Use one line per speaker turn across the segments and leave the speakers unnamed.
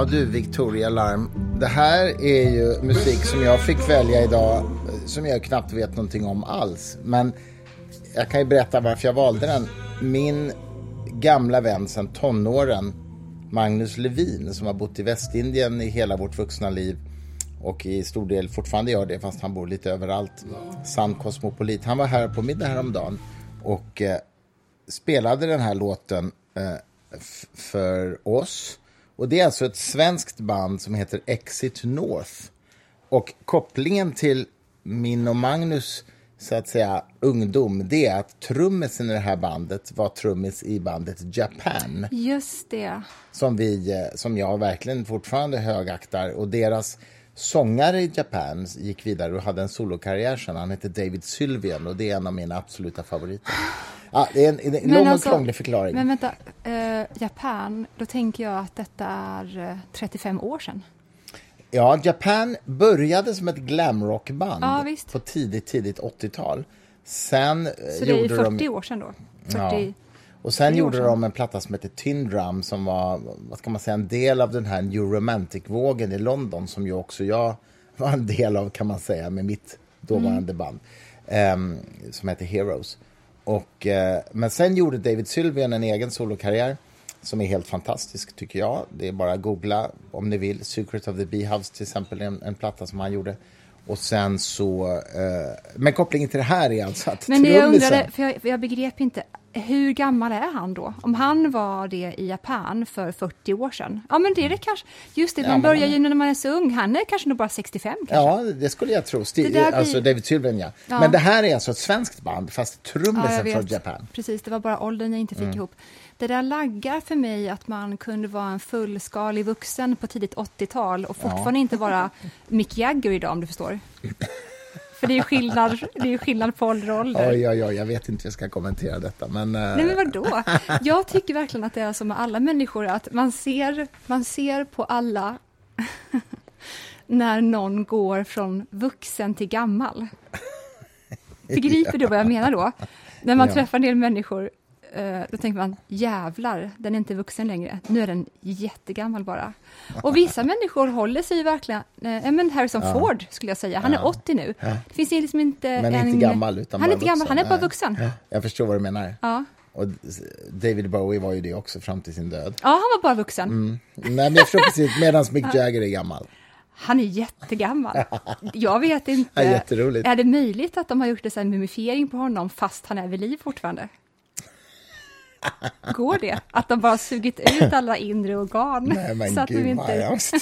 Ja du Victoria Larm, det här är ju musik som jag fick välja idag som jag knappt vet någonting om alls. Men jag kan ju berätta varför jag valde den. Min gamla vän sedan tonåren, Magnus Levin, som har bott i Västindien i hela vårt vuxna liv och i stor del fortfarande gör det fast han bor lite överallt. Sann kosmopolit. Han var här på middag häromdagen och eh, spelade den här låten eh, för oss. Och det är alltså ett svenskt band som heter Exit North. Och kopplingen till min och Magnus så att säga ungdom, det är att trummisen i det här bandet var trummis i bandet Japan.
Just det.
Som, vi, eh, som jag verkligen fortfarande högaktar. Och deras sångare i Japan gick vidare och hade en solokarriär sen. Han heter David Sylvian och det är en av mina absoluta favoriter. Ja, det är en, en lång alltså, och krånglig förklaring.
Men vänta, eh, Japan, då tänker jag att detta är 35 eh, år sedan.
Ja, Japan började som ett glamrockband
ja,
på tidigt, tidigt 80-tal. Sen
eh, Så det är 40 de... år sedan då? 40...
Ja. Och sen gjorde de en platta som heter Tin Drum som var, vad ska man säga, en del av den här New Romantic-vågen i London som ju också jag var en del av kan man säga med mitt dåvarande mm. band um, som heter Heroes. Och, uh, men sen gjorde David Sylvian en egen solokarriär som är helt fantastisk tycker jag. Det är bara att googla om ni vill. Secret of the Beehives till exempel, en, en platta som han gjorde. Och sen så, eh, men kopplingen till det här är alltså att
Men det jag undrade, för jag, för jag begrep inte, hur gammal är han då? Om han var det i Japan för 40 år sedan? Ja, men det är det kanske. Just det, man ja, börjar ju när man är så ung. Han är kanske nog bara 65 kanske.
Ja, det skulle jag tro. Sti blir... Alltså David Sylvian, ja. ja. Men det här är alltså ett svenskt band, fast trummisen ja, från Japan.
Precis, det var bara åldern jag inte fick mm. ihop. Det där laggar för mig att man kunde vara en fullskalig vuxen på tidigt 80-tal och fortfarande inte vara Mick Jagger idag, om du förstår. För det är skillnad, det är skillnad på ålder och ålder.
Oj, oj, oj, jag vet inte hur jag ska kommentera detta. Men, uh...
Nej, men vadå? Jag tycker verkligen att det är som med alla människor, att man ser, man ser på alla när någon går från vuxen till gammal. Begriper du vad jag menar då? När man ja. träffar en del människor Eh, då tänker man jävlar, den är inte vuxen längre. Nu är den jättegammal bara. Och vissa människor håller sig verkligen... Eh, men Harrison ja. Ford skulle jag säga. Han är 80 nu. Ja. Det finns liksom inte
men
en...
inte gammal, utan
han är inte gammal,
Han
är bara vuxen. Ja.
Jag förstår vad du menar.
Ja.
Och David Bowie var ju det också fram till sin död.
Ja, han var bara vuxen.
Mm. Nej, men jag förstår precis, medan Mick Jagger är gammal.
Han är jättegammal. Jag vet inte.
Ja,
är det möjligt att de har gjort en mumifiering på honom fast han är vid liv fortfarande? Går det? Att de bara sugit ut alla inre organ?
Nej, men så att gud, de inte...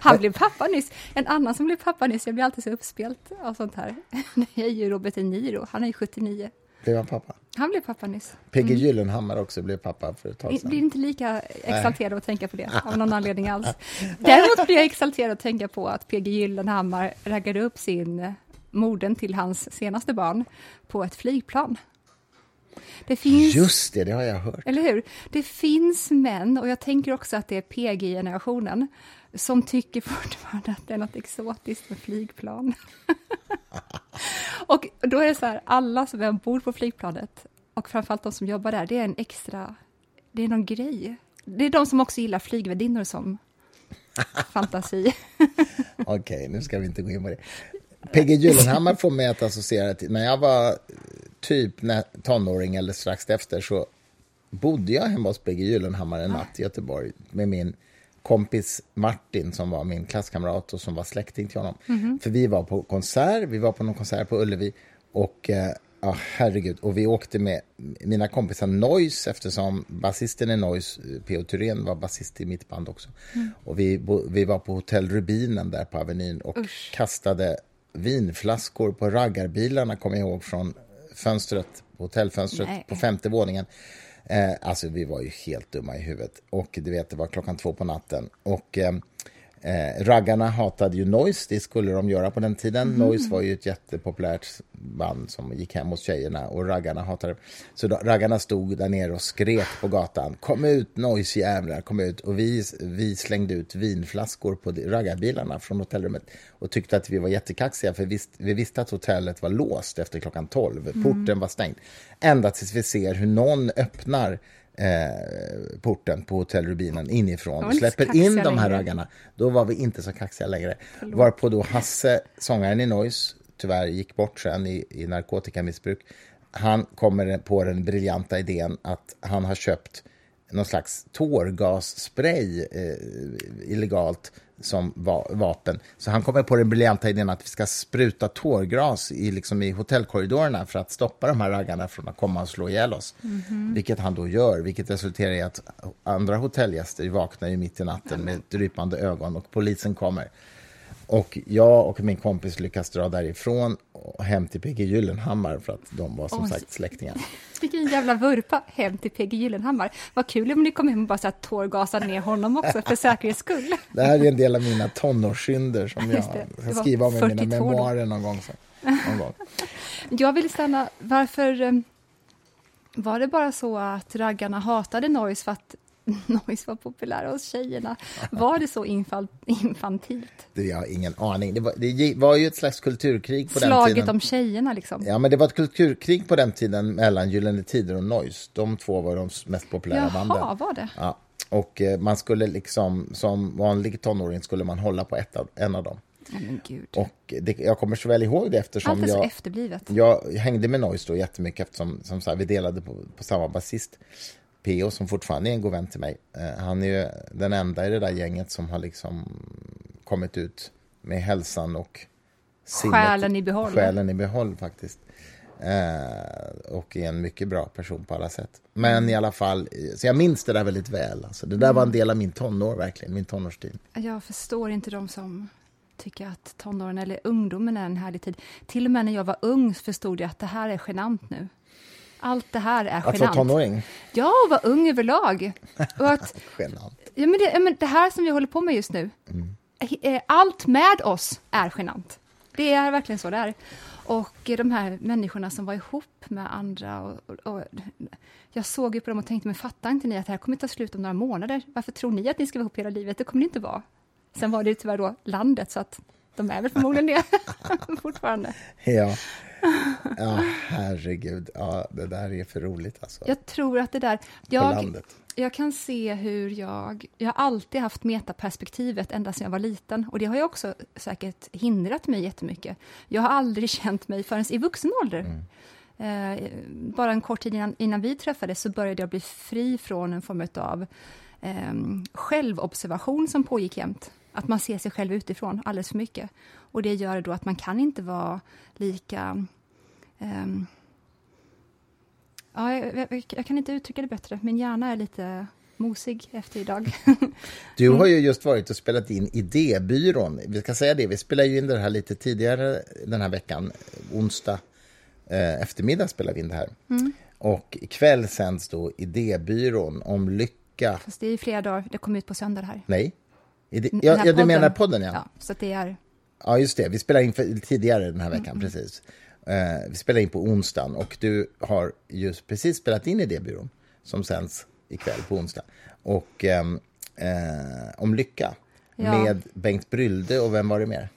Han blev pappa nyss. En annan som blev pappa nyss, jag blir alltid så uppspelt av sånt här. Det är ju Robert De Niro, han är ju 79.
Blev han pappa?
Han blev pappa nyss.
P.G. Mm. Gyllenhammar också blev pappa för ett tag sedan.
Blir inte lika exalterad att tänka på det, av någon anledning alls. Däremot blir jag exalterad att tänka på att P.G. Gyllenhammar raggade upp sin modern till hans senaste barn på ett flygplan.
Det finns, Just det, det har jag hört.
Eller hur? Det finns män, och jag tänker också att det är PG-generationen, som tycker fortfarande att det är något exotiskt med flygplan. och då är det så här, alla som är ombord på flygplanet, och framförallt de som jobbar där, det är en extra, det är någon grej. Det är de som också gillar flygvärdinnor som fantasi.
Okej, okay, nu ska vi inte gå in på det. PG Gyllenhammar får mig att associera till, när jag var typ när, tonåring eller strax efter så bodde jag hemma hos PG Gyllenhammar en natt i Göteborg med min kompis Martin som var min klasskamrat och som var släkting till honom. Mm -hmm. För vi var på konsert, vi var på någon konsert på Ullevi och eh, Ja, herregud. Och vi åkte med mina kompisar Noise eftersom basisten i Noise, P.O. Thyrén, var basist i mitt band också. Mm. Och vi, vi var på Hotell Rubinen där på Avenyn och Usch. kastade vinflaskor på raggarbilarna, kommer jag ihåg, från fönstret, hotellfönstret Nej. på femte våningen. Eh, alltså, vi var ju helt dumma i huvudet. Och du vet, det var klockan två på natten. Och eh, Eh, raggarna hatade ju Noise, det skulle de göra på den tiden. Mm. Noise var ju ett jättepopulärt band som gick hem hos tjejerna och raggarna hatade Så då, raggarna stod där nere och skrek på gatan. Kom ut Noise jävlar, kom ut. Och vi, vi slängde ut vinflaskor på raggarbilarna från hotellrummet och tyckte att vi var jättekaxiga för vi, vi visste att hotellet var låst efter klockan 12. Mm. Porten var stängd. Ända tills vi ser hur någon öppnar eh, porten på Hotell Rubinen inifrån och släpper in de här
längre.
raggarna. Då var vi inte så kaxiga längre. Varpå då Hasse, sångaren i Noise, tyvärr gick bort sen i, i narkotikamissbruk. Han kommer på den briljanta idén att han har köpt någon slags tårgasspray eh, illegalt som va vapen. Så han kommer på den briljanta idén att vi ska spruta tårgas i, liksom i hotellkorridorerna för att stoppa de här raggarna från att komma och slå ihjäl oss. Vilket han då gör, vilket resulterar i att andra hotellgäster vaknar ju mitt i natten med drypande ögon och polisen kommer. Och jag och min kompis lyckas dra därifrån och hem till PG Gyllenhammar för att de var som
Oj.
sagt släktingar.
Vilken jävla vurpa hem till PG Gyllenhammar. Vad kul om ni kom hem och bara så här tårgasade ner honom också för säkerhets skull.
Det här är en del av mina tonårssynder som jag ska skriva om i mina
42 då.
memoarer någon gång. Så, någon gång.
Jag vill stanna, varför eh, var det bara så att raggarna hatade Noise för att Noise var populära hos tjejerna? Var det så infantilt?
Det, jag har ingen aning. Det var, det var ju ett slags kulturkrig på den
Slaget
tiden.
om tjejerna liksom?
Ja, men det var ett kulturkrig på den tiden mellan Gyllene Tider och Noise. De två var de mest populära
Jaha,
banden.
var det?
Ja. Och eh, man skulle liksom, som vanlig tonåring skulle man hålla på ett av, en av dem.
Gud.
Och det, jag kommer så väl ihåg det eftersom
Allt är så
jag,
efterblivet.
jag hängde med Noise då jättemycket eftersom som så här, vi delade på, på samma basist. P.O. som fortfarande är en god vän till mig. Eh, han är ju den enda i det där gänget som har liksom kommit ut med hälsan och sinnet-
Själen i behåll.
Själen i behåll faktiskt. Eh, och är en mycket bra person på alla sätt. Men i alla fall, så jag minns det där väldigt väl. Alltså, det där var en del av min tonår verkligen, min tonårstid.
Jag förstår inte de som tycker att tonåren eller ungdomen är en härlig tid. Till och med när jag var ung förstod jag att det här är genant nu. Allt det här är
Att vara
genant.
tonåring,
Ja, och vara ung överlag. Och att,
genant.
ja, men det, men det här som vi håller på med just nu, eh, allt med oss är genant. Det är verkligen så det är. Och eh, de här människorna som var ihop med andra. Och, och, och, jag såg ju på dem och tänkte, men fattar inte ni att det här kommer ta slut om några månader? Varför tror ni att ni ska vara ihop hela livet? Det kommer det inte vara. Sen var det tyvärr då landet, så att de är väl förmodligen det fortfarande.
Ja. ja, herregud. Ja, det där är för roligt alltså.
Jag tror att det där... Jag, jag kan se hur jag... Jag har alltid haft metaperspektivet ända sedan jag var liten. Och det har ju också säkert hindrat mig jättemycket. Jag har aldrig känt mig förrän i vuxen ålder. Eh, bara en kort tid innan, innan vi träffades så började jag bli fri från en form av eh, självobservation som pågick jämt. Att man ser sig själv utifrån alldeles för mycket. Och det gör då att man kan inte vara lika... ehm, Ja, jag, jag, jag kan inte uttrycka det bättre. Min hjärna är lite mosig efter idag.
Du har ju just varit och spelat in Idébyrån. Vi ska säga det, vi spelade ju in det här lite tidigare den här veckan. Onsdag eh, eftermiddag spelade vi in det här. Och ikväll sänds då Idébyrån om lycka.
Fast det är ju flera dagar. Det kom ut på söndag här.
Nej?
Den
Ja, ja, du menar podden, ja.
Ja, så det är...
Ja, just det. Vi spelade in för, tidigare den här veckan, precis. Eh, vi spelade in på onsdagen och du har just precis spelat in Idébyrån som sänds ikväll på onsdag. Och ehm, eh, om lycka
Ja.
med Bengt Brylde och vem var det mer?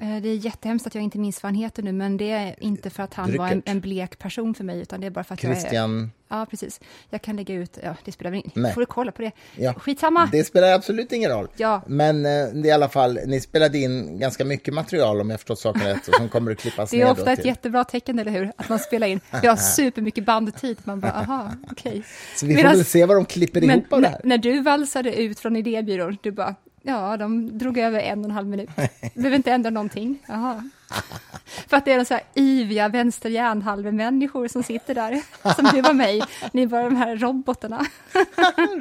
Eh, Det är jättehemskt att jag inte minns vad han heter nu, men det är inte för att han var en,
Dryckert.
en blek person för mig, utan det är bara för att jag är...
Christian?
Ja, precis. Jag kan lägga ut... Ja, det spelar väl ingen. Får du kolla på det?
Ja.
Skitsamma!
Det spelar absolut ingen roll.
Ja.
Men eh, det är i alla fall, ni spelade in ganska mycket material om jag förstått saken rätt som kommer att klippas
Det
ner
är
då
ofta ett
till-
jättebra tecken, eller hur? Att man spelar in. Vi har supermycket bandtid. Man bara, aha, okej.
Så vi får
Medan-
väl se vad de klipper ihop av det
när,
här.
när du valsade ut från idébyrån, du bara, ja, de drog över en och en halv minut. Behöver inte ändra någonting. Jaha. För att det är de så här iviga vänster som sitter där, som du var mig. Ni var de här robotarna.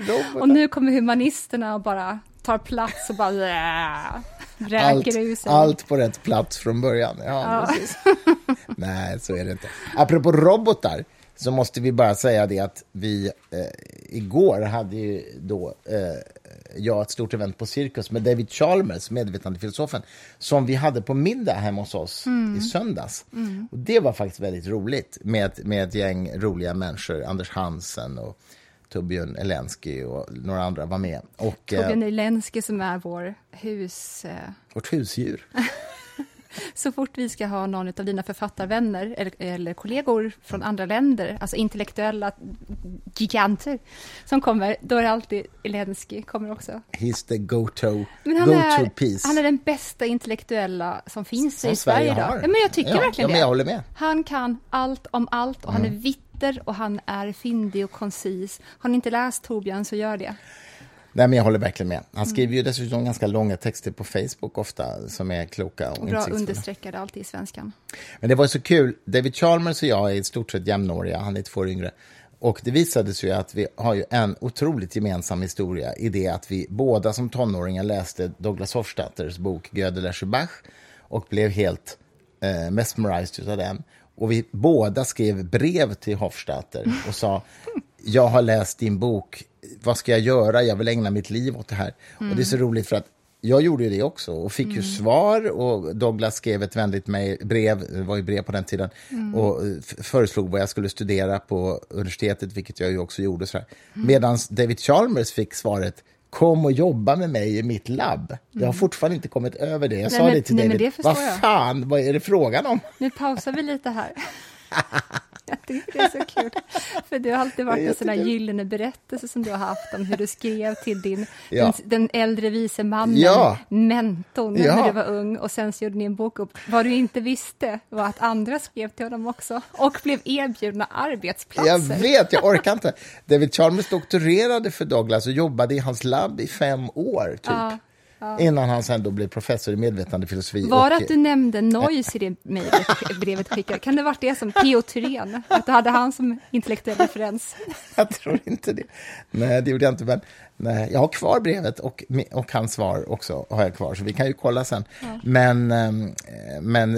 Robotar.
Och nu kommer humanisterna och bara tar plats och bara äh, räker ur
allt,
sig.
allt på rätt plats från början. Ja,
Ja.
Nej, så är det inte. Apropå robotar så måste vi bara säga det att vi eh, igår hade ju då eh, jag ett stort event på Cirkus med David Chalmers, medvetandefilosofen, som vi hade på middag hemma hos oss i söndags. Och det var faktiskt väldigt roligt med, med ett gäng roliga människor, Anders Hansen och Torbjörn Elensky och några andra var med. Och, eh,
Torbjörn Elensky som är vår hus... Eh,
vårt husdjur.
så fort vi ska ha någon av dina författarvänner eller, eller kollegor från andra länder, alltså intellektuella giganter som kommer, då är det alltid Elensky kommer också.
He's the go-to go
är,
piece.
han är den bästa intellektuella som finns
Som
i Sverige
Sverige
idag. Ja, men jag tycker
Ja,
verkligen
ja,
det.
jag håller med.
Han kan allt om allt och han är vitter och han är fyndig och koncis. Har ni inte läst Torbjörn så gör det.
Nej, men jag håller verkligen med.
Mm.
Han skriver ju dessutom ganska långa texter på Facebook ofta som är kloka och
Och bra understreckade alltid i svenskan.
Men det var så kul. David Chalmers och jag är i stort sett jämnåriga. Han är två år yngre. Och det visade sig ju att vi har ju en otroligt gemensam historia i det att vi båda som tonåringar läste Douglas Hofstadters bok Gödel Bach och blev helt eh, mesmerized av den. Och vi båda skrev brev till Hofstadter och sa jag har läst din bok, vad ska jag göra? Jag vill ägna mitt liv åt det här. Och det är så roligt för att jag gjorde ju det också och fick ju svar och Douglas skrev ett vänligt brev, det var ju brev på den tiden, och eh, föreslog vad jag skulle studera på universitetet, vilket jag ju också gjorde. Mm. Medan David Chalmers fick svaret Kom och jobba med mig i mitt labb. Jag har fortfarande inte kommit över det. Jag
Nej,
sa
men-
det till
nej,
David. vad fan, vad är det frågan om?
Nu pausar vi lite här. Jag tycker det är så kul. För det har alltid varit en sån här
jättekul.
gyllene berättelse som du har haft om hur du skrev till din,
Ja.
den, den äldre vise mannen,
Ja.
mentorn,
Ja.
när du var ung. Och sen så gjorde ni en bok upp. Vad du inte visste var att andra skrev till honom också och blev erbjudna arbetsplatser.
Jag vet, jag orkar inte. David Chalmers doktorerade för Douglas och jobbade i hans labb i fem år, typ.
Ja,
Innan han sen då blev professor i medvetandefilosofi.
Var det
och,
att du nämnde Noise i det mejlet, brevet skickade? Kan det varit det som P.O. Thyrén? Att du hade han som intellektuell referens?
Jag tror inte det. Nej, det gjorde jag inte. Men nej, jag har kvar brevet och, och hans svar också har jag kvar, så vi kan ju kolla sen. Men, ehm, men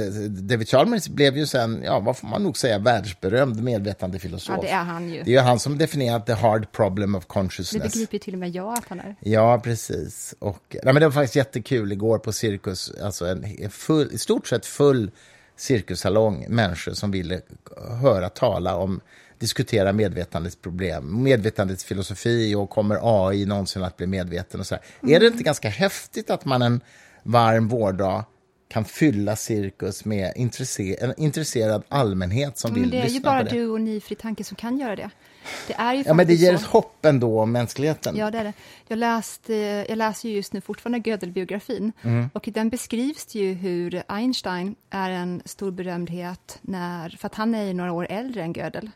David Chalmers blev ju sen, ja, vad får man nog säga, världsberömd medvetandefilosof.
Ja, det är han ju.
Det är ju han som definierat the hard problem of
Det
consciousness.
begriper ju till och med jag att han är.
Ja, precis. Och, nej, men det var faktiskt jättekul igår på Cirkus, alltså en full, i stort sett full cirkussalong, människor som ville höra tala om, diskutera medvetandets problem, medvetandets filosofi och kommer AI någonsin att bli medveten och så här. Är det inte ganska häftigt att man en varm vårdag kan fylla cirkus med intresse, en intresserad allmänhet som
Men
vill
det är ju
lyssna
bara
på det?
du och Ni Fri Tanke som kan göra det. Det är ju
Ja, men det ger ett hopp ändå om mänskligheten.
Ja, det är det. Jag, läste, jag läser ju just nu fortfarande Gödel-biografin
Mm.
och i den beskrivs det ju hur Einstein är en stor berömdhet när, för att han är ju några år äldre än Gödel.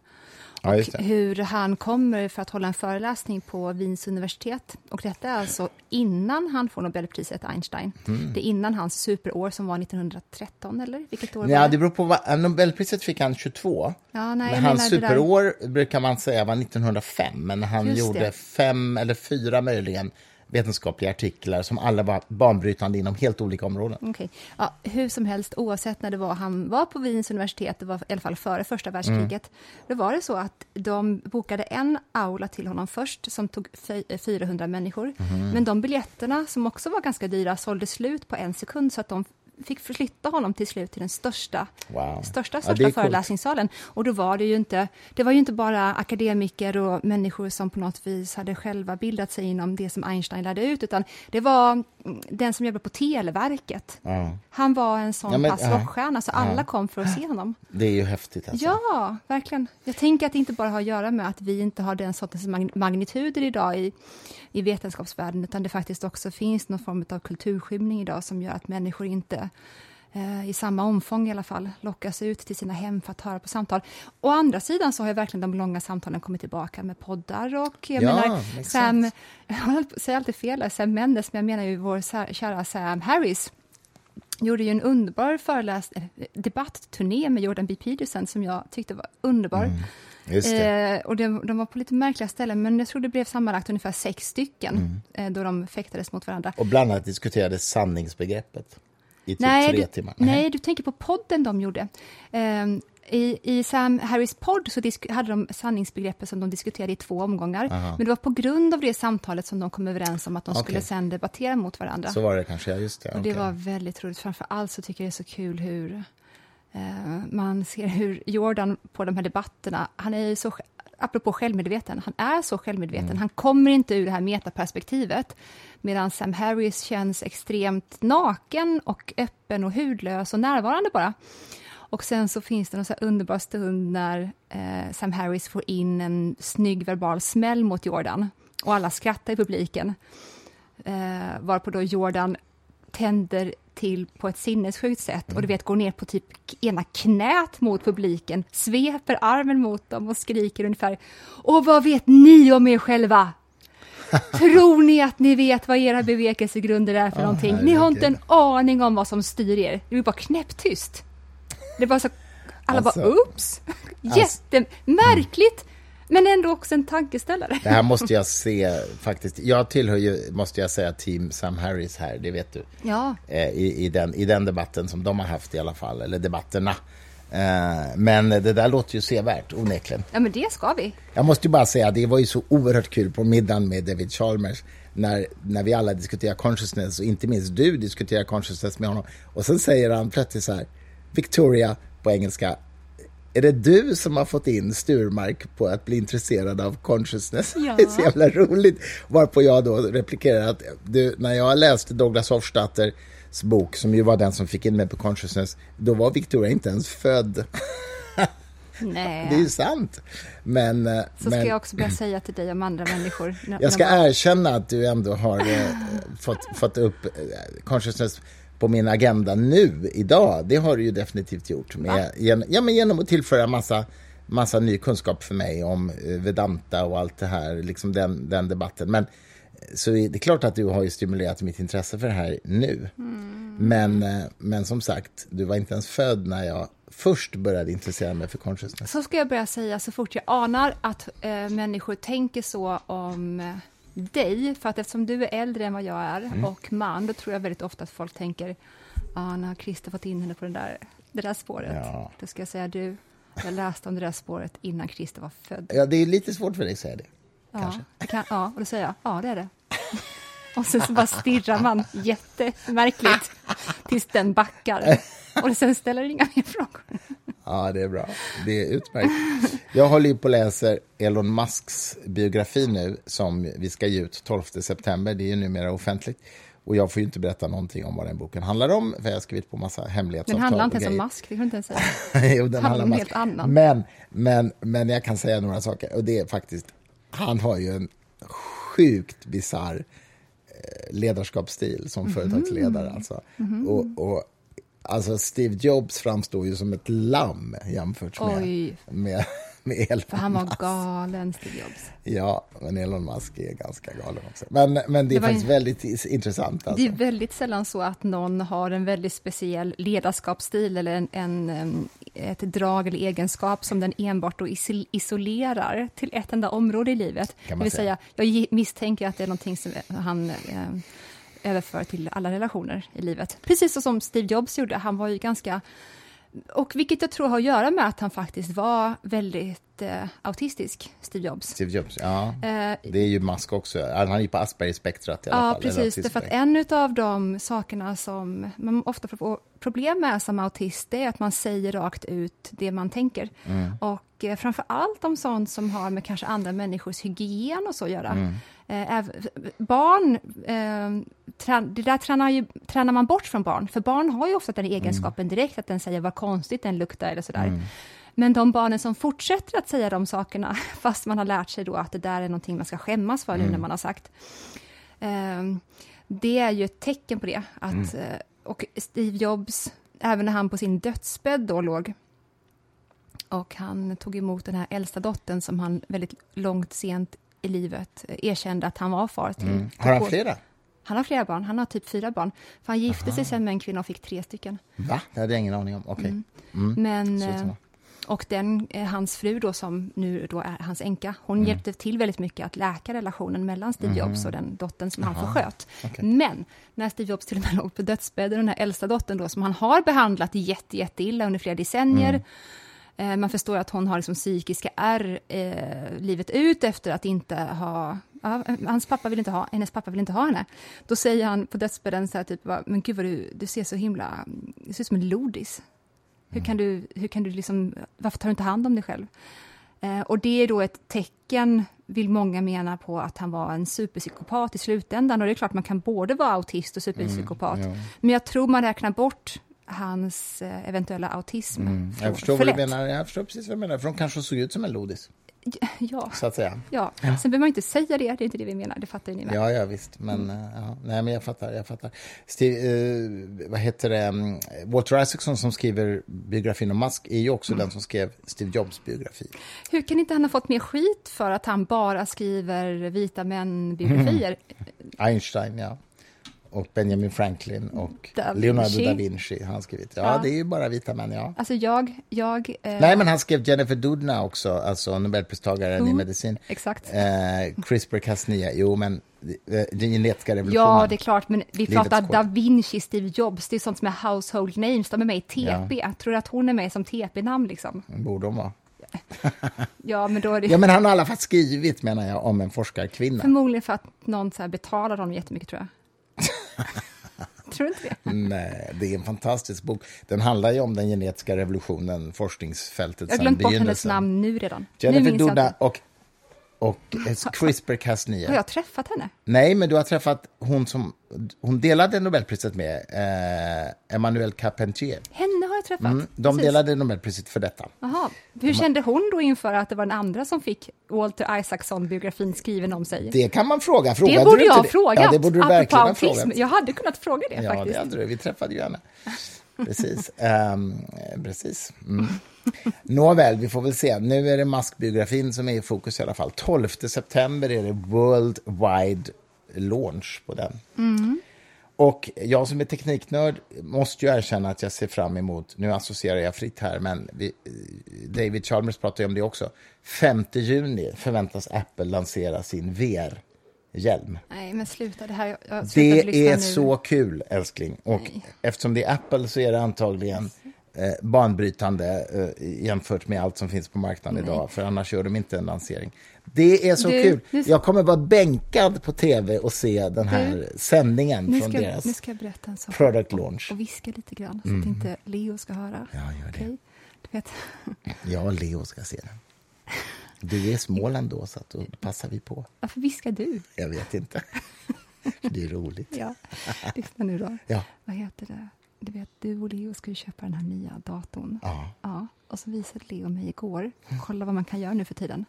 Ja,
Och
det.
hur han kommer för att hålla en föreläsning på Wiens universitet. Och detta är alltså innan han får Nobelpriset, Einstein.
Mm.
Det är innan hans superår som var 1913, eller? Vilket år
Ja,
var
det beror på vad, Nobelpriset fick han 22.
Ja, nej,
men hans
det
superår brukar man säga var 1905, men han
Just
gjorde
det.
fem eller fyra möjligen vetenskapliga artiklar som alla var banbrytande inom helt olika områden.
Okej. Ja, hur som helst, oavsett när det var han var på Wiens universitet, det var i alla fall före första världskriget, då var det så att de bokade en aula till honom först, som tog fy- 400 människor. Men de biljetterna, som också var ganska dyra, sålde slut på en sekund, så att de fick flytta honom till slut till den största,
Wow.
största,
Ja,
största
coolt.
föreläsningssalen. Och då var det ju inte, det var ju inte bara akademiker och människor som på något vis hade själva bildat sig inom det som Einstein lärde ut, utan det var mm, den som jobbade på Televerket.
Ja,
Han var en sån
Ja, men-
pass
ja.
rockstjärna, så alla kom för att se honom.
det är ju häftigt. Alltså.
Ja, verkligen. Jag tänker att det inte bara har att göra med att vi inte har den sortens mag- magnituder idag i, i vetenskapsvärlden, utan det faktiskt också finns någon form av kulturskymning idag som gör att människor inte eh, i samma omfång i alla fall lockas ut till sina hem för att höra på samtal. Å andra sidan så har verkligen de långa samtalen kommit tillbaka med poddar och jag
Ja,
menar. Sam, jag säger alltid fel, Sam Mendes, men jag menar ju vår kära Sam Harris gjorde ju en underbar föreläs eller, debattturné med Jordan B. Peterson som jag tyckte var underbar.
Just det.
Eh, och de, de var på lite märkliga ställen, men jag tror det blev sammanlagt ungefär sex stycken
Mm.
eh, då de fäktades mot varandra.
Och bland annat diskuterades sanningsbegreppet i typ
nej,
tre
du,
timmar.
nej, du tänker på podden de gjorde. Eh, i, I Sam Harris podd så hade de sanningsbegreppet som de diskuterade i två omgångar. Men det var på grund av det samtalet som de kom överens om att de
Okej.
skulle sen debattera mot varandra.
Så var det kanske, ja just det.
Och det var väldigt roligt. Framför allt så tycker jag det är så kul hur man ser hur Jordan på de här debatterna, han är ju så apropå självmedveten, han är så självmedveten. Mm. Han kommer inte ur det här metaperspektivet. Medan Sam Harris känns extremt naken och öppen och hudlös och närvarande bara. Och sen så finns det en så underbar stund när eh, Sam Harris får in en snygg verbal smäll mot Jordan och alla skrattar i publiken. Eh, varpå då Jordan tänder till på ett sinnessjukt sätt och du vet går ner på typ ena knät mot publiken, sveper armen mot dem och skriker ungefär Och vad vet ni om er själva? Tror ni att ni vet vad era bevekelsegrunder är för oh, någonting? Ni har inte en aning om vad som styr er. Det är bara knäpptyst. Det var så, alla alltså, bara oops! Alltså, Jättemärkligt! Men ändå också en tankeställare.
Det här måste jag se faktiskt. Jag tillhör ju, måste jag säga, team Sam Harris här, det vet du.
Ja.
Eh, I, i, den, I den debatten som de har haft i alla fall, eller debatterna. Eh, men det där låter ju sevärt, onekligen.
Ja, men det ska vi.
Jag måste ju bara säga, det var ju så oerhört kul på middagen med David Chalmers när, när vi alla diskuterar consciousness och inte minst du diskuterar consciousness med honom. Och sen säger han plötsligt så här, Victoria på engelska, är det du som har fått in Sturmark på att bli intresserad av consciousness? Ja. Det är så jävla roligt. Varpå jag då replikerar att du, när jag läste Douglas Hofstadters bok, som ju var den som fick in mig på consciousness, då var Victoria inte ens född.
Nej.
Det är ju sant. Men,
eh, så ska jag också börja säga till dig om andra människor.
Jag ska erkänna att du ändå har eh, fått, fått upp eh, consciousness på min agenda nu, idag, det har du ju definitivt gjort. Med, gen, ja, men genom att tillföra massa, massa ny kunskap för mig om eh, Vedanta och allt det här, liksom den, den debatten. Men så det är klart att du har ju stimulerat mitt intresse för det här nu. Mm. Men, eh, men som sagt, du var inte ens född när jag först började intressera mig för consciousness.
Så ska jag börja säga så fort jag anar att äh, människor tänker så om dig, för att eftersom du är äldre än vad jag är mm. och man, då tror jag väldigt ofta att folk tänker, ah, när har Christer fått in henne på den där, det där spåret? Ja. Då ska jag säga, du, jag läste om det där spåret innan Christer var född.
Ja, det är lite svårt för dig att säga det.
Ja, det kan, ja och då säger jag, ja, det är det. Och sen så bara stirrar man jättemärkligt tills den backar. Och sen ställer inga mer frågor.
Ja, det är bra. Det är utmärkt. Jag håller på och läser Elon Musks biografi nu som vi ska ge ut 12 september. Det är ju numera offentligt. Och jag får ju inte berätta någonting om vad den boken handlar om, för jag har skrivit på massa hemlighetsavtal.
Den handlar inte ens om Musk, det kan du inte ens säga.
jo, den handlar om helt annan. Men, men, men jag kan säga några saker, och det är faktiskt, han har ju en sjukt bisarr eh, ledarskapsstil som mm -hmm. företagsledare. Alltså. Mm -hmm. och, och Alltså Steve Jobs framstår ju som ett lamm jämfört med, med, med Elon
För han var galen, Steve Jobs.
Ja, men Elon Musk är ganska galen också. Men, men det är det faktiskt en... väldigt intressant. Alltså.
Det är väldigt sällan så att någon har en väldigt speciell ledarskapsstil eller en, en, ett drag eller egenskap som den enbart då isolerar till ett enda område i livet. Det vill säga, jag misstänker att det är någonting som han överföra till alla relationer i livet. Precis som Steve Jobs gjorde. Han var ju ganska... Och vilket jag tror har att göra med att han faktiskt var väldigt eh, autistisk, Steve Jobs.
Steve Jobs, ja. Eh, det är ju Musk också. Han är ju på Asperger-spektrat i alla
ja,
fall.
precis. Därför att en av de sakerna som man ofta får problem med som autist, det är att man säger rakt ut det man tänker. Mm. Och eh, framför allt om sånt som har med kanske andra människors hygien och så att göra. Mm. Eh, barn, eh, det där tränar, ju, tränar man bort från barn, för barn har ju ofta den egenskapen direkt, att den säger vad konstigt den luktar eller sådär. Mm. Men de barnen som fortsätter att säga de sakerna, fast man har lärt sig då att det där är någonting man ska skämmas för mm. nu när man har sagt, eh, det är ju ett tecken på det. Att, mm. Eh, och Steve Jobs, även när han på sin dödsbädd då låg, och han tog emot den här äldsta dottern som han väldigt långt sent i livet erkände att han var far till. Mm.
Har han flera?
Han har flera barn, han har typ fyra barn. För han gifte Aha. sig sen med en kvinna och fick tre stycken.
Va? Det hade jag ingen aning om. Okej. Okay.
Mm. Mm. Men, eh, och den, eh, hans fru då, som nu då är hans änka, hon mm. hjälpte till väldigt mycket att läka relationen mellan Steve mm. Jobs och den dottern som Aha. han försköt. Okay. Men när Steve Jobs till och med låg på dödsbädden, den här äldsta dottern då, som han har behandlat jätte, jätte illa under flera decennier, mm. Eh, man förstår att hon har liksom psykiska ärr eh, livet ut efter att inte ha... Ja, hans pappa vill inte ha, hennes pappa vill inte ha henne. Då säger han på dödsbädden så här, typ, men gud vad du, du ser så himla... Du ser ut som en lodis. Hur kan du, hur kan du liksom, varför tar du inte hand om dig själv? Eh, och det är då ett tecken, vill många mena på, att han var en superpsykopat i slutändan. Och det är klart man kan både vara autist och superpsykopat.
Mm, ja.
Men jag tror man räknar bort hans eh, eventuella autism.
Mm. Jag förstår
för
vad du menar. Jag förstår precis vad du menar. För de kanske såg ut som en lodis,
Ja,
så att säga.
ja. Sen behöver man inte säga det, det är inte det vi menar, det fattar ni med.
Ja, ja visst. Men,
Mm.
eh, ja. Nej, men jag fattar. Jag fattar. Steve, eh, vad heter det? mm, Walter Isaacson som skriver biografin om Musk är ju också
Mm.
den som skrev Steve Jobs biografi.
Hur kan inte han ha fått mer skit för att han bara skriver vita män-biografier?
Einstein, ja. Och Benjamin Franklin och
Da
Leonardo da Vinci har han skrivit. Ja,
Ja.
det är ju bara vita män, ja.
Alltså jag, jag... Eh,
Nej, men han skrev Jennifer Doudna också, alltså Nobelpristagaren i
Jo,
medicin.
Exakt.
Eh, CRISPR-Cas9, jo men eh, den genetiska revolutionen.
Ja, det är klart, men vi pratar. Da Vinci, Steve Jobs, det är sånt som är household names, de är med i TP. Tror du att hon är med som TP-namn liksom?
Borde de vara.
Ja, men då är det
Ja, men han har i alla fall skrivit, menar jag, om en forskarkvinna.
förmodligen för att någon så här betalar honom jättemycket, tror jag. tror du inte det?
Nej, det är en fantastisk bok. Den handlar ju om den genetiska revolutionen, forskningsfältet
Jag har glömt bort hennes namn nu redan. nu
Jennifer
jag
Doudna och, och CRISPR-Cas9.
Har jag träffat henne?
Nej, men du har träffat hon som hon delade Nobelpriset med, eh, Emmanuel Carpentier.
Henne träffat.
Mm, de
Precis.
delade Nobelpriset för detta.
Jaha. Hur kände hon då inför att det var den andra som fick Walter Isaacson-biografin skriven om sig?
Det kan man fråga. Frågade
det
du
borde
inte
jag ha frågat.
Ja, det borde du verkligen ha frågat.
Jag hade kunnat fråga det
Ja,
faktiskt.
det hade du. Vi träffade ju henne. Precis. Ehm, precis. Mm. Nåväl, vi får väl se. Nu är det Musk-biografin som är i fokus i alla fall. 12 september är det World Wide Launch på den. Och jag som är tekniknörd måste ju erkänna att jag ser fram emot, nu associerar jag fritt här, men vi, David Chalmers pratar ju om det också. 5 juni förväntas Apple lansera sin VR-hjälm.
Nej, men sluta. Det här, jag, jag
Det är
nu.
så kul, älskling. Och eftersom det är Apple så är det antagligen eh, banbrytande eh, jämfört med allt som finns på marknaden idag, för annars gör de inte en lansering. Det är så
Du,
kul.
nu-
Jag kommer vara bänkad på tv och se den här sändningen
Nu
från
ska,
deras
nu ska jag berätta en sak.
product launch.
Och viska lite grann, så att inte Leo ska höra.
Ja, gör det.
Okej? Du vet,
och Leo ska se den. Du är Småland då, så att då passar vi på.
varför viskar du?
Jag vet inte. Det är roligt.
Ja, lyssna nu då.
Ja.
Vad heter det? Du vet, du och Leo ska ju köpa den här nya datorn.
Ja.
Ja, och så visade Leo mig igår. Kolla vad man kan göra nu för tiden.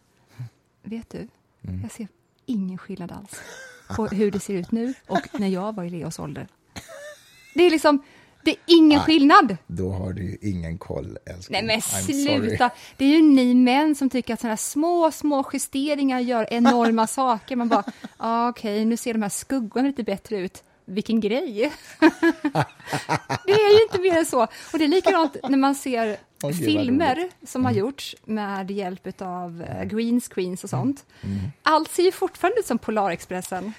Vet du,
Mm.
jag ser ingen skillnad alls på hur det ser ut nu och när jag var i Leos ålder. Det är liksom, det är ingen skillnad.
Då har du ju ingen koll, älskling.
Nej men sluta! Det är ju ni män som tycker att sådana här små, små justeringar gör enorma saker. Man bara, ah, okej, nu ser de här skuggorna lite bättre ut. Vilken grej! det är ju inte mer än så. Och det är likadant när man ser
vad
filmer som har gjorts med hjälp av eh, green screens och sånt.
Mm.
Allt ser ju fortfarande ut som Polarexpressen.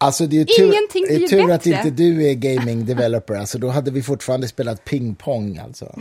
Alltså det är tur,
Ingenting blir
tur att inte du är gaming developer, alltså då hade vi fortfarande spelat pingpong alltså.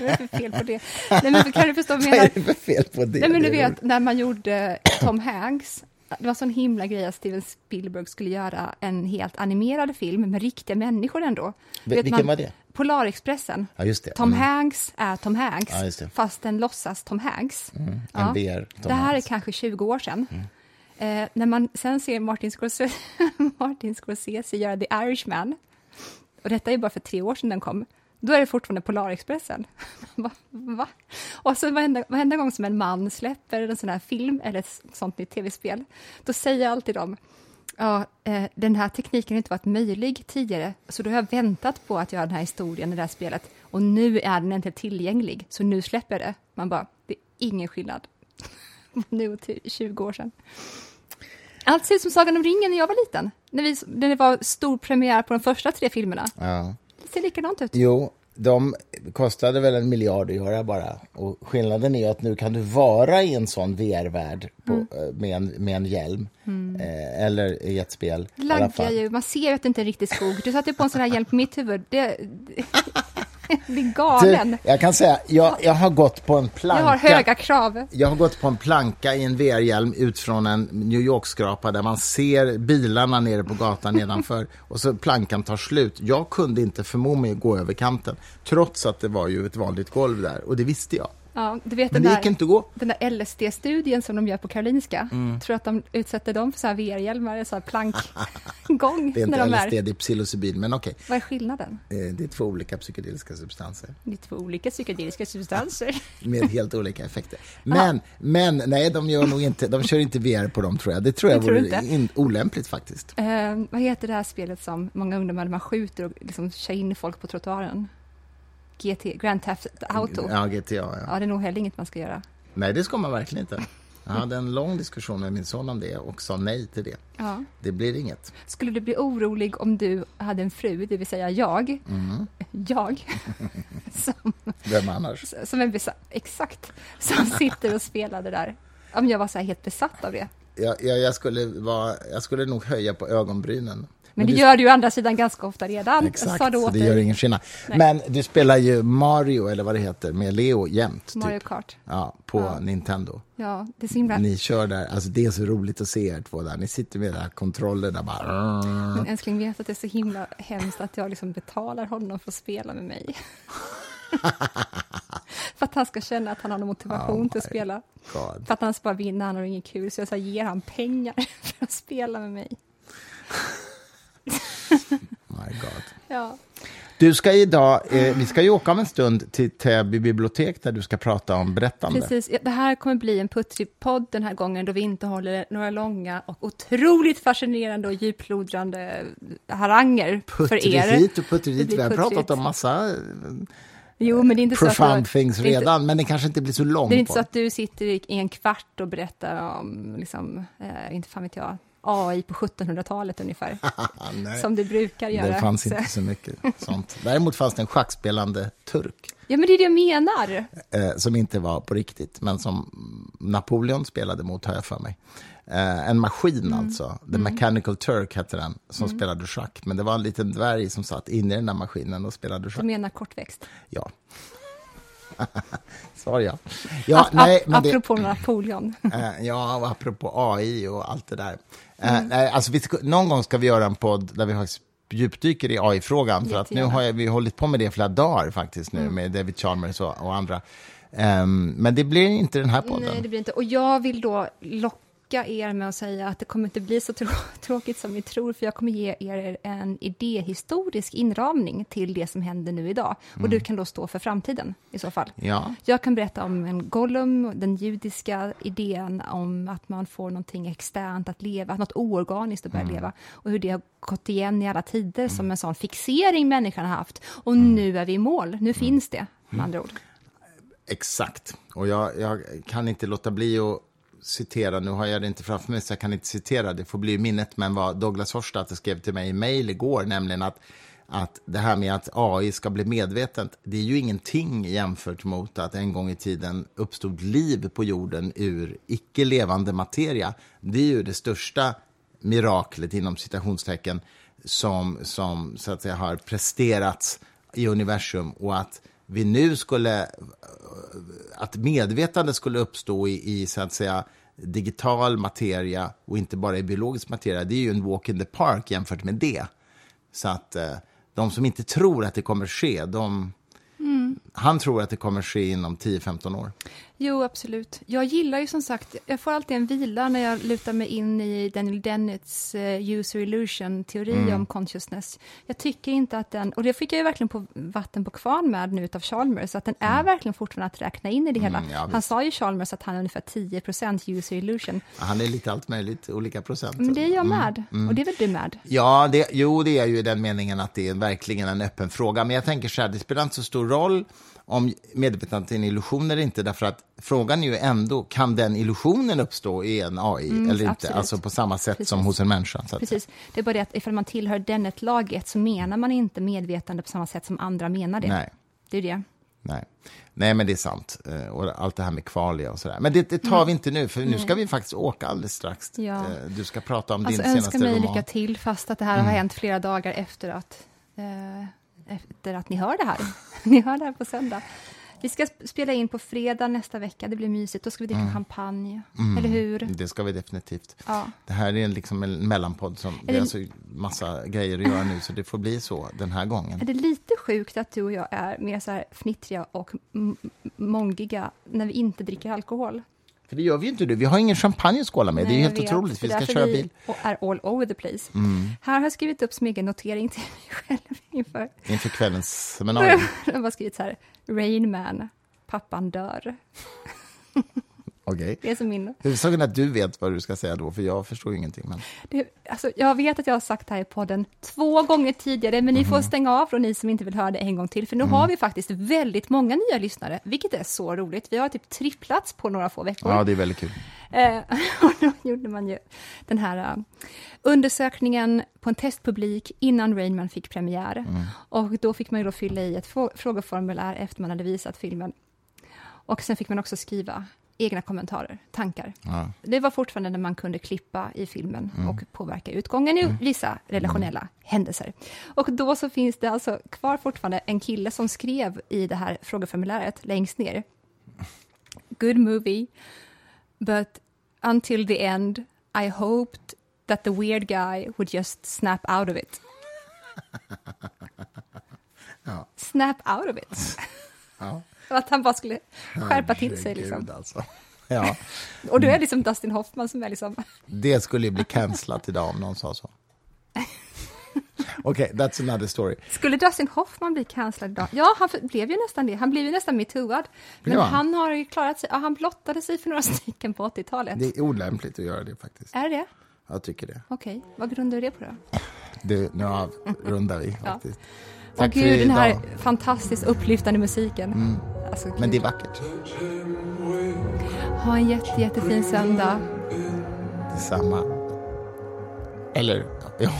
Vad är det för fel på det? Nej, men kan du förstå vad jag
Vad
menar?
är det för fel på det?
Nej, men du vet, när man gjorde Tom Hanks, det var sån himla grej att Steven Spielberg skulle göra en helt animerad film med riktiga människor ändå. Vet,
vilken var det?
Polarexpressen.
Ja, just det.
Tom
Mm.
Hanks är Tom Hanks,
Ja, just det.
fast den låtsas Tom Hanks.
En
Ja.
VR Tom
det här
Hanks.
är kanske 20 år sedan.
Mm.
Eh, när man sen ser Martin Scorsese, Martin Scorsese göra The Irishman, och detta är bara för tre år sedan den kom, då är det fortfarande Polarexpressen. Va? Va? Och så varenda, varenda gång som en man släpper en sån här film eller ett sånt nytt tv-spel, då säger alltid de Ja, eh, den här tekniken har inte varit möjlig tidigare, så då har jag väntat på att göra den här historien i det här spelet, och nu är den inte tillgänglig, så nu släpper jag det. Man bara, det är ingen skillnad. nu och 20 år sedan. Allt ser ut som Sagan om ringen när jag var liten, när, vi, när det var stor premiär på de första tre filmerna.
Ja.
Ser likadant ut.
Jo, de kostade väl en miljard att göra bara. Och skillnaden är att nu kan du vara i en sån VR-värld på,
Mm.
eh, med, en, med en hjälm. Eh, eller i ett spel.
Laggar ju, man ser ju att det inte är en riktig skog. Du satte på en sån här hjälm på mitt huvud. Det, det, är galen.
Du, jag kan säga, jag, jag har gått på en planka.
Jag har höga krav.
Jag har gått på en planka i en VR-hjälm ut från en New York-skrapa där man ser bilarna nere på gatan nedanför och så plankan tar slut. Jag kunde inte förmå mig att gå över kanten trots att det var ju ett vanligt golv där och det visste jag.
Ja, du vet
Men
den
det gick
där,
inte att gå.
den där LSD-studien som de gör på Karolinska.
Mm.
Tror att de utsätter dem för så här VR-hjälmar, så här plankgång
Det är inte
när de
LSD,
är.
det är psilocybin, men okej.
Vad är skillnaden?
Eh, Det är två olika psykedeliska substanser
Det är två olika psykedeliska substanser.
med helt olika effekter. Men, men nej, de gör nog inte, de kör inte VR på dem tror jag. Det tror jag
Det tror
vore in, olämpligt faktiskt.
Eh, vad heter det här spelet som många ungdomar man skjuter och liksom kör in folk på trottoaren? GT, Grand Theft Auto. Ja.
Ja, GTA, ja.
det är nog heller inget man ska göra.
Nej, det ska man verkligen inte. Jag hade en lång diskussion med min son om det och sa nej till det.
Ja.
Det blir inget.
Skulle du bli orolig om du hade en fru, det vill säga jag,
Mm.
jag, som,
Vem annars?
som besatt, exakt, som sitter och spelar det där. Om jag var så helt besatt av det.
Jag, jag, jag, skulle vara, jag skulle nog höja på ögonbrynen.
Men det
du-
gör du ju å andra sidan ganska ofta redan.
Exakt,
det
så
åt
det gör ingen skillnad.
Nej.
Men du spelar ju Mario, eller vad det heter, med Leo jämt.
Mario
Typ.
Kart.
Ja, på
Ja.
Nintendo.
Ja, det är så himla...
Ni kör där, alltså det är så roligt att se er två där. Ni sitter med där kontrollerna bara...
Men älskling, vet att det är så himla hemskt att jag liksom betalar honom för att spela med mig. för att han ska känna att han har någon motivation
Oh
till att
my
spela.
God.
För att han ska bara vinna, han har inget kul. Så jag så ger han pengar för att spela med mig. Ja,
Du ska idag, eh, vi ska ju åka om en stund till Täby bibliotek där du ska prata om berättande.
precis. Det här kommer bli en puttrig podd den här gången då vi inte håller några långa och otroligt fascinerande och djuplodrande haranger för
Puttrig
er.
hit och puttrig
Det
dit. Vi har pratat
puttrigt.
om massa eh,
Jo, men det är inte så att
profound things
det är inte-
redan, men det kanske inte blir så långt.
Det är inte
på
så att du sitter i i en kvart och berättar om, liksom, eh, inte fan vet jag, AI på 1700-talet ungefär. Som du brukar göra.
Det fanns inte så mycket sånt. Däremot fanns det en schackspelande turk
Ja, men det är det jag menar.
eh, som inte var på riktigt, men som Napoleon spelade mot, har jag för mig. Eh, en maskin
Mm.
alltså, The Mechanical Turk hette den, som spelade schack. Men det var en liten dvärg som satt inne i den där maskinen och spelade
Du
schack.
menar kortväxt.
Ja. Svar ja. Ja, nej, men det,
Apropå Napoleon.
Eh, ja, och apropå AI och allt det där. Eh,
Mm.
nej, alltså vi någon gång ska vi göra en podd där vi faktiskt djupdyker i AI-frågan. För att nu har jag, vi hållit på med det flera dagar faktiskt nu,
Mm.
med David Chalmers och, och andra. Ehm, men det blir inte den här podden.
Nej, det blir inte. Och jag vill då locka er med att säga att det kommer inte bli så trå- tråkigt som ni tror, för jag kommer ge er en idéhistorisk inramning till det som händer nu idag. Och du kan då stå för framtiden i så fall.
Ja,
Jag kan berätta om en Gollum, den judiska idén om att man får någonting externt att leva, något oorganiskt att börja leva, och hur det har gått igen i alla tider som en sån fixering människan har haft. Och nu är vi i mål, nu finns det, med andra ord.
exakt. Och jag, jag kan inte låta bli att citera, nu har jag det inte framför mig så jag kan inte citera, det får bli i minnet, men vad Douglas Horstad skrev till mig i mejl igår, nämligen att att det här med att AI ska bli medvetet, det är ju ingenting jämfört mot att en gång i tiden uppstod liv på jorden ur icke levande materia. Det är ju det största miraklet inom citationstecken som, som så att säga har presterats i universum och att vi nu skulle att medvetande skulle uppstå i, i så att säga digital materia och inte bara i biologisk materia, det är ju en walk in the park jämfört med det. Så att eh, de som inte tror att det kommer ske, de, han tror att det kommer ske inom 10-15 år.
Jo, absolut. Jag gillar ju som sagt, jag får alltid en vila när jag lutar mig in i Daniel Dennets eh, user illusion-teori
Mm.
om consciousness. Jag tycker inte att den, och det fick jag ju verkligen på vatten på kvarn med nu utav Chalmers, att den är verkligen fortfarande att räkna in i det hela.
Mm, ja,
Han sa ju Chalmers att han är ungefär 10% user illusion.
Han är lite allt möjligt, olika procent.
Men det är jag med, och det är väl du med?
Ja, det, jo, det är ju i den meningen att det är verkligen en öppen fråga. Men jag tänker så här, det spelar inte så stor roll om medvetandet är en illusion eller inte, därför att frågan är ju ändå, kan den illusionen uppstå i en AI eller inte?
Mm, absolut.
Alltså på samma sätt
Precis.
som hos en människa.
Precis. Det är bara det att ifall man tillhör Dennett-laget så menar man inte medvetande på samma sätt som andra menar det.
Nej.
Det är det.
Nej. Nej, men det är sant. Eh, Och allt det här med kvalia och sådär. Men det, det tar vi inte nu, för nu ska vi faktiskt åka alldeles strax.
Ja.
Eh, Du ska prata om
Alltså
din
önska
senaste
mig
roman.
lycka till, fast att det här har hänt flera dagar efter att, eh, efter att ni hör det här. ni hör det här på söndag. Vi ska sp- spela in på fredag nästa vecka, det blir mysigt. Då ska vi dricka champagne, eller hur?
Det ska vi definitivt.
Ja.
Det här är liksom en mellanpodd. Som, det är
det-
alltså massa grejer att göra nu, så det får bli så den här gången.
Är det lite sjukt att du och jag är mer så här fnittriga och mångiga när vi inte dricker alkohol?
För det gör vi ju inte nu. Vi har ingen champagne att skåla med. det är
Nej,
helt
vet.
otroligt. Vi ska köra
vi
bil
och är all over the place.
Mm.
Här har jag skrivit upp som notering till mig själv inför.
inför kvällens seminarium.
Jag har skrivit så här, Rain Man, pappan dör.
Okej.
Det är som min...
Huvudsaken att du vet vad du ska säga då, för jag förstår ingenting. Men...
Det, alltså, jag vet att jag har sagt det här i podden två gånger tidigare, men ni får stänga av från ni som inte vill höra det en gång till, för nu har vi faktiskt väldigt många nya lyssnare, vilket är så roligt. Vi har typ tripplats på några få veckor.
Ja, det är väldigt kul.
Eh, och då gjorde man ju den här eh, undersökningen på en testpublik innan Rainman fick premiär. Och då fick man ju då fylla i ett frå- frågeformulär efter man hade visat filmen. Och sen fick man också skriva egna kommentarer, tankar.
Ja.
Det var fortfarande när man kunde klippa i filmen och påverka utgången i vissa relationella händelser. Och då så finns det alltså kvar fortfarande en kille som skrev i det här frågeformuläret längst ner. Good movie, but until the end I hoped that the weird guy would just snap out of it.
Ja.
Snap out of it.
Ja.
Att han bara skulle skärpa till sig liksom.
Alltså. Ja,
Och du är liksom Dustin Hoffman som är liksom
det skulle ju bli cancelat idag om någon sa så. Okej, that's another story.
Skulle Dustin Hoffman bli cancellad idag? Ja, han blev ju nästan det. Han blev ju nästan metooad. Men
Blev han?
har ju klarat sig. Ja, han blottade sig för några stycken på 80-talet.
Det är olämpligt att göra det faktiskt.
Är det?
Jag tycker det.
Okej, vad grundar du det på då?
det nu avrundar vi faktiskt.
Åh
Tack för
gud, den här
idag.
fantastiskt upplyftande musiken. Alltså,
Men det är vackert.
Ha en jätte, jättefin söndag.
Detsamma. Eller, ja,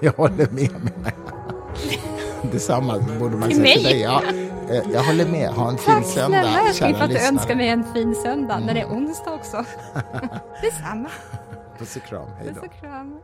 jag håller med jag. Detsamma borde man säga till
mig?
dig. Ja, eh, jag håller med. Ha en fin
Tack
söndag,
snälla älskling
kära
för att du önskar mig en fin söndag när det är onsdag också. Detsamma.
Puss och kram. Hej
Puss
då.
och kram.